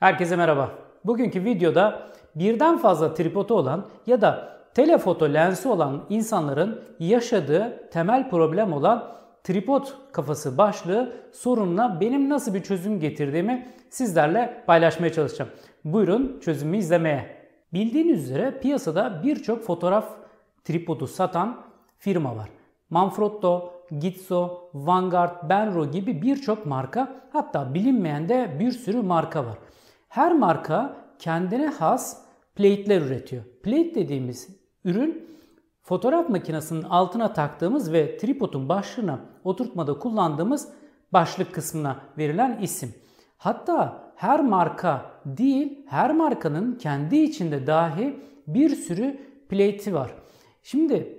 Herkese merhaba. Bugünkü videoda birden fazla tripodu olan ya da telefoto lensi olan insanların yaşadığı temel problem olan tripod kafası başlığı sorununa benim nasıl bir çözüm getirdiğimi sizlerle paylaşmaya çalışacağım. Buyurun çözümü izlemeye. Bildiğiniz üzere piyasada birçok fotoğraf tripodu satan firma var. Manfrotto, Gitzo, Vanguard, Benro gibi birçok marka hatta bilinmeyen de bir sürü marka var. Her marka kendine has plate'ler üretiyor. Plate dediğimiz ürün fotoğraf makinesinin altına taktığımız ve tripodun başlığına oturtmada kullandığımız başlık kısmına verilen isim. Hatta her marka değil, her markanın kendi içinde dahi bir sürü plate'i var. Şimdi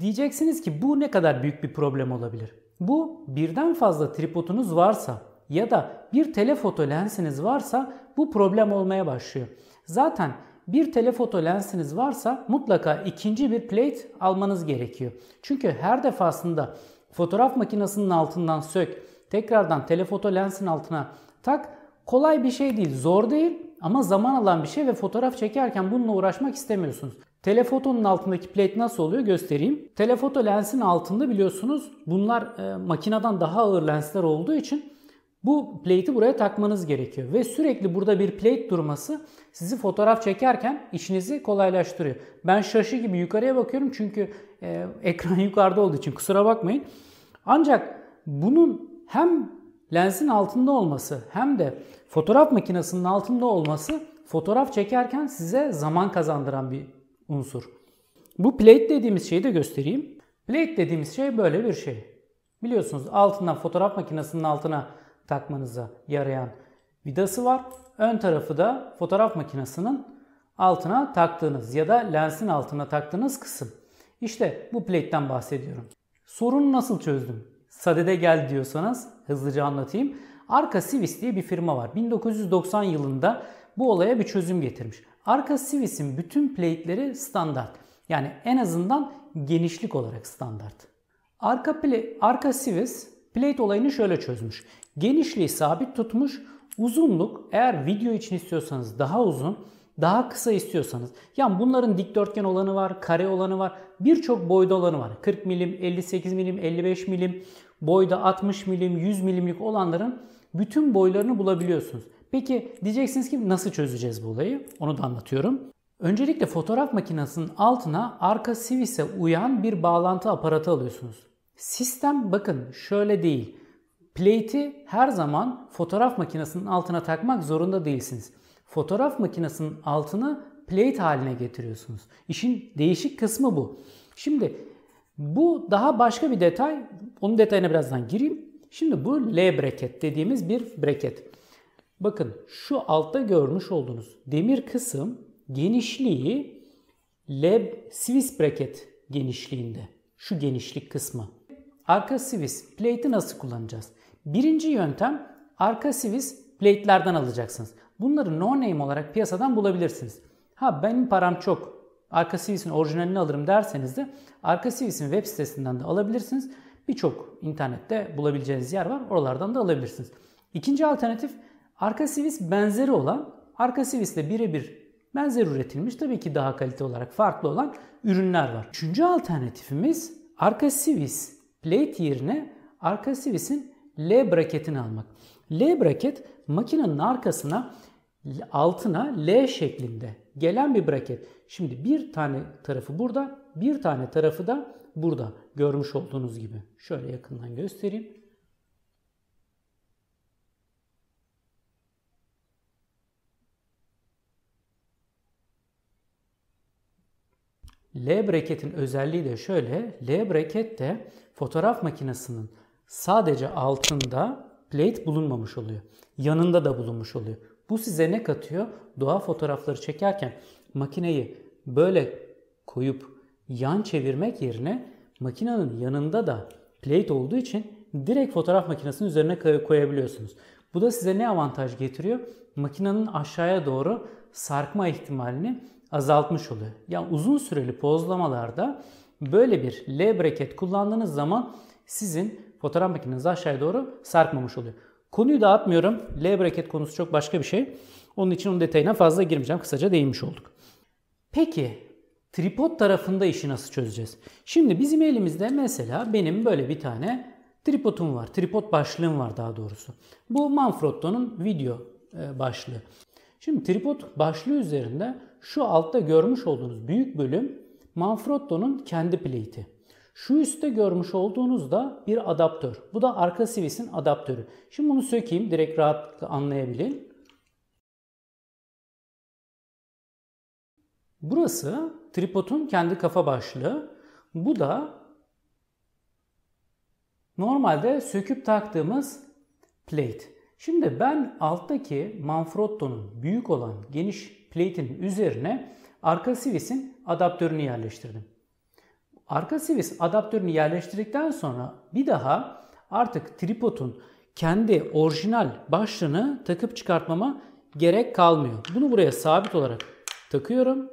diyeceksiniz ki bu ne kadar büyük bir problem olabilir? Bu birden fazla tripodunuz varsa ya da bir telefoto lensiniz varsa bu problem olmaya başlıyor. Zaten bir telefoto lensiniz varsa mutlaka ikinci bir plate almanız gerekiyor. Çünkü her defasında fotoğraf makinesinin altından sök, tekrardan telefoto lensin altına tak kolay bir şey değil, zor değil ama zaman alan bir şey ve fotoğraf çekerken bununla uğraşmak istemiyorsunuz. Telefotonun altındaki plate nasıl oluyor göstereyim. Telefoto lensin altında biliyorsunuz bunlar e, makineden daha ağır lensler olduğu için bu plate'i buraya takmanız gerekiyor ve sürekli burada bir plate durması sizi fotoğraf çekerken işinizi kolaylaştırıyor. Ben şaşı gibi yukarıya bakıyorum çünkü e, ekran yukarıda olduğu için kusura bakmayın. Ancak bunun hem lensin altında olması hem de fotoğraf makinesinin altında olması fotoğraf çekerken size zaman kazandıran bir unsur. Bu plate dediğimiz şeyi de göstereyim. Plate dediğimiz şey böyle bir şey. Biliyorsunuz altına fotoğraf makinesinin altına takmanıza yarayan vidası var. Ön tarafı da fotoğraf makinesinin altına taktığınız ya da lensin altına taktığınız kısım. İşte bu plate'den bahsediyorum. Sorunu nasıl çözdüm? Sadede gel diyorsanız hızlıca anlatayım. Arka Sivis diye bir firma var. 1990 yılında bu olaya bir çözüm getirmiş. Arka Sivis'in bütün plate'leri standart. Yani en azından genişlik olarak standart. Arka, play, arka Sivis plate olayını şöyle çözmüş. Genişliği sabit tutmuş. Uzunluk eğer video için istiyorsanız daha uzun, daha kısa istiyorsanız. Yani bunların dikdörtgen olanı var, kare olanı var. Birçok boyda olanı var. 40 milim, 58 milim, 55 milim, boyda 60 milim, 100 milimlik olanların bütün boylarını bulabiliyorsunuz. Peki diyeceksiniz ki nasıl çözeceğiz bu olayı? Onu da anlatıyorum. Öncelikle fotoğraf makinesinin altına arka sivise uyan bir bağlantı aparatı alıyorsunuz. Sistem bakın şöyle değil. Plate'i her zaman fotoğraf makinesinin altına takmak zorunda değilsiniz. Fotoğraf makinesinin altını plate haline getiriyorsunuz. İşin değişik kısmı bu. Şimdi bu daha başka bir detay. Onun detayına birazdan gireyim. Şimdi bu L bracket dediğimiz bir bracket. Bakın şu altta görmüş olduğunuz demir kısım genişliği L Swiss bracket genişliğinde. Şu genişlik kısmı. Arka Swiss plate'i nasıl kullanacağız? Birinci yöntem arka Swiss plate'lerden alacaksınız. Bunları no name olarak piyasadan bulabilirsiniz. Ha benim param çok. Arka Swiss'in orijinalini alırım derseniz de Arka Swiss'in web sitesinden de alabilirsiniz. Birçok internette bulabileceğiniz yer var. Oralardan da alabilirsiniz. İkinci alternatif Arka Swiss benzeri olan Arka Swiss ile birebir benzer üretilmiş tabii ki daha kalite olarak farklı olan ürünler var. Üçüncü alternatifimiz Arka Swiss plate yerine Arka Swiss'in L braketini almak. L braket makinenin arkasına altına L şeklinde gelen bir braket. Şimdi bir tane tarafı burada, bir tane tarafı da burada görmüş olduğunuz gibi. Şöyle yakından göstereyim. L braketin özelliği de şöyle. L braket de fotoğraf makinesinin sadece altında plate bulunmamış oluyor. Yanında da bulunmuş oluyor. Bu size ne katıyor? Doğa fotoğrafları çekerken makineyi böyle koyup yan çevirmek yerine makinenin yanında da plate olduğu için direkt fotoğraf makinesinin üzerine koyabiliyorsunuz. Bu da size ne avantaj getiriyor? Makinenin aşağıya doğru sarkma ihtimalini azaltmış oluyor. Yani uzun süreli pozlamalarda böyle bir L bracket kullandığınız zaman sizin fotoğraf makineniz aşağıya doğru sarkmamış oluyor. Konuyu dağıtmıyorum. L bracket konusu çok başka bir şey. Onun için onun detayına fazla girmeyeceğim. Kısaca değinmiş olduk. Peki tripod tarafında işi nasıl çözeceğiz? Şimdi bizim elimizde mesela benim böyle bir tane tripodum var. Tripod başlığım var daha doğrusu. Bu Manfrotto'nun video e, başlığı. Şimdi tripod başlığı üzerinde şu altta görmüş olduğunuz büyük bölüm Manfrotto'nun kendi plate'i. Şu üstte görmüş olduğunuz da bir adaptör. Bu da arka sivisin adaptörü. Şimdi bunu sökeyim direkt rahatlıkla anlayabilin. Burası tripodun kendi kafa başlığı. Bu da normalde söküp taktığımız plate. Şimdi ben alttaki Manfrotto'nun büyük olan geniş plate'in üzerine arka sivisin adaptörünü yerleştirdim. Arka sivis adaptörünü yerleştirdikten sonra bir daha artık tripodun kendi orijinal başlığını takıp çıkartmama gerek kalmıyor. Bunu buraya sabit olarak takıyorum.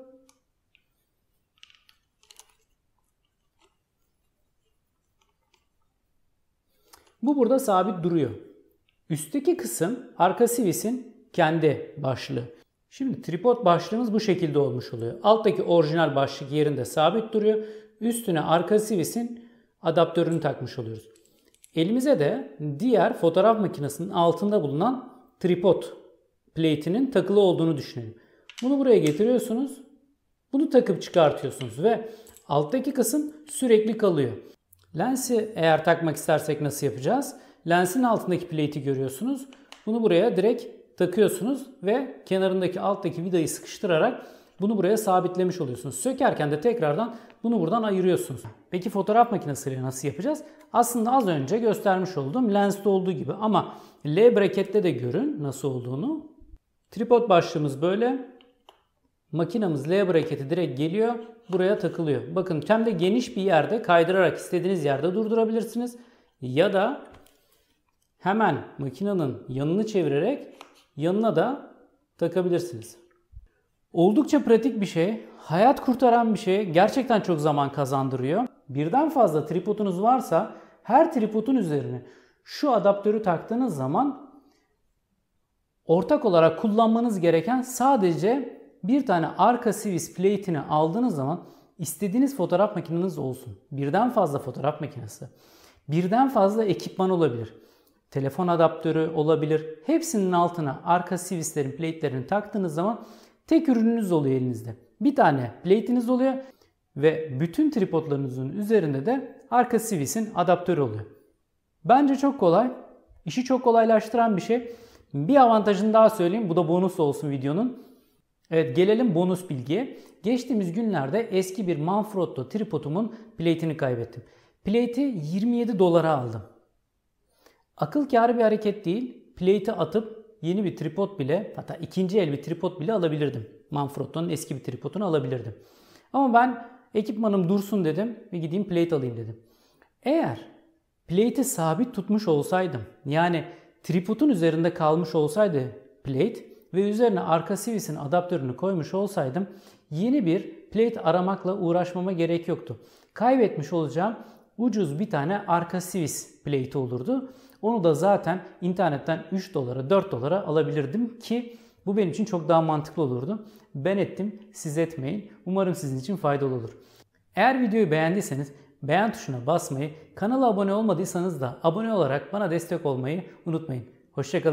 Bu burada sabit duruyor. Üstteki kısım arka sivisin kendi başlığı. Şimdi tripod başlığımız bu şekilde olmuş oluyor. Alttaki orijinal başlık yerinde sabit duruyor. Üstüne arka sivisin adaptörünü takmış oluyoruz. Elimize de diğer fotoğraf makinesinin altında bulunan tripod plate'inin takılı olduğunu düşünelim. Bunu buraya getiriyorsunuz. Bunu takıp çıkartıyorsunuz ve alttaki kısım sürekli kalıyor. Lensi eğer takmak istersek nasıl yapacağız? Lensin altındaki plate'i görüyorsunuz. Bunu buraya direkt takıyorsunuz ve kenarındaki alttaki vidayı sıkıştırarak bunu buraya sabitlemiş oluyorsunuz. Sökerken de tekrardan bunu buradan ayırıyorsunuz. Peki fotoğraf makinesiyle nasıl yapacağız? Aslında az önce göstermiş olduğum lenste olduğu gibi ama L brakette de görün nasıl olduğunu. Tripod başlığımız böyle. Makinamız L braketi direkt geliyor. Buraya takılıyor. Bakın hem de geniş bir yerde kaydırarak istediğiniz yerde durdurabilirsiniz. Ya da hemen makinenin yanını çevirerek yanına da takabilirsiniz. Oldukça pratik bir şey, hayat kurtaran bir şey, gerçekten çok zaman kazandırıyor. Birden fazla tripodunuz varsa her tripodun üzerine şu adaptörü taktığınız zaman ortak olarak kullanmanız gereken sadece bir tane arka sivis plate'ini aldığınız zaman istediğiniz fotoğraf makineniz olsun. Birden fazla fotoğraf makinesi. Birden fazla ekipman olabilir. Telefon adaptörü olabilir. Hepsinin altına arka sivislerin plate'lerini taktığınız zaman tek ürününüz oluyor elinizde. Bir tane plate'iniz oluyor ve bütün tripodlarınızın üzerinde de arka sivisin adaptörü oluyor. Bence çok kolay. İşi çok kolaylaştıran bir şey. Bir avantajını daha söyleyeyim. Bu da bonus olsun videonun. Evet gelelim bonus bilgiye. Geçtiğimiz günlerde eski bir Manfrotto tripodumun plate'ini kaybettim. Plate'i 27 dolara aldım. Akıl kârı bir hareket değil. Plate'i atıp yeni bir tripod bile hatta ikinci el bir tripod bile alabilirdim. Manfrotto'nun eski bir tripodunu alabilirdim. Ama ben ekipmanım dursun dedim ve gideyim plate alayım dedim. Eğer plate'i sabit tutmuş olsaydım yani tripodun üzerinde kalmış olsaydı plate ve üzerine arka sivisin adaptörünü koymuş olsaydım yeni bir plate aramakla uğraşmama gerek yoktu. Kaybetmiş olacağım ucuz bir tane arka sivis plate olurdu. Onu da zaten internetten 3 dolara 4 dolara alabilirdim ki bu benim için çok daha mantıklı olurdu. Ben ettim siz etmeyin. Umarım sizin için faydalı olur. Eğer videoyu beğendiyseniz beğen tuşuna basmayı, kanala abone olmadıysanız da abone olarak bana destek olmayı unutmayın. Hoşçakalın.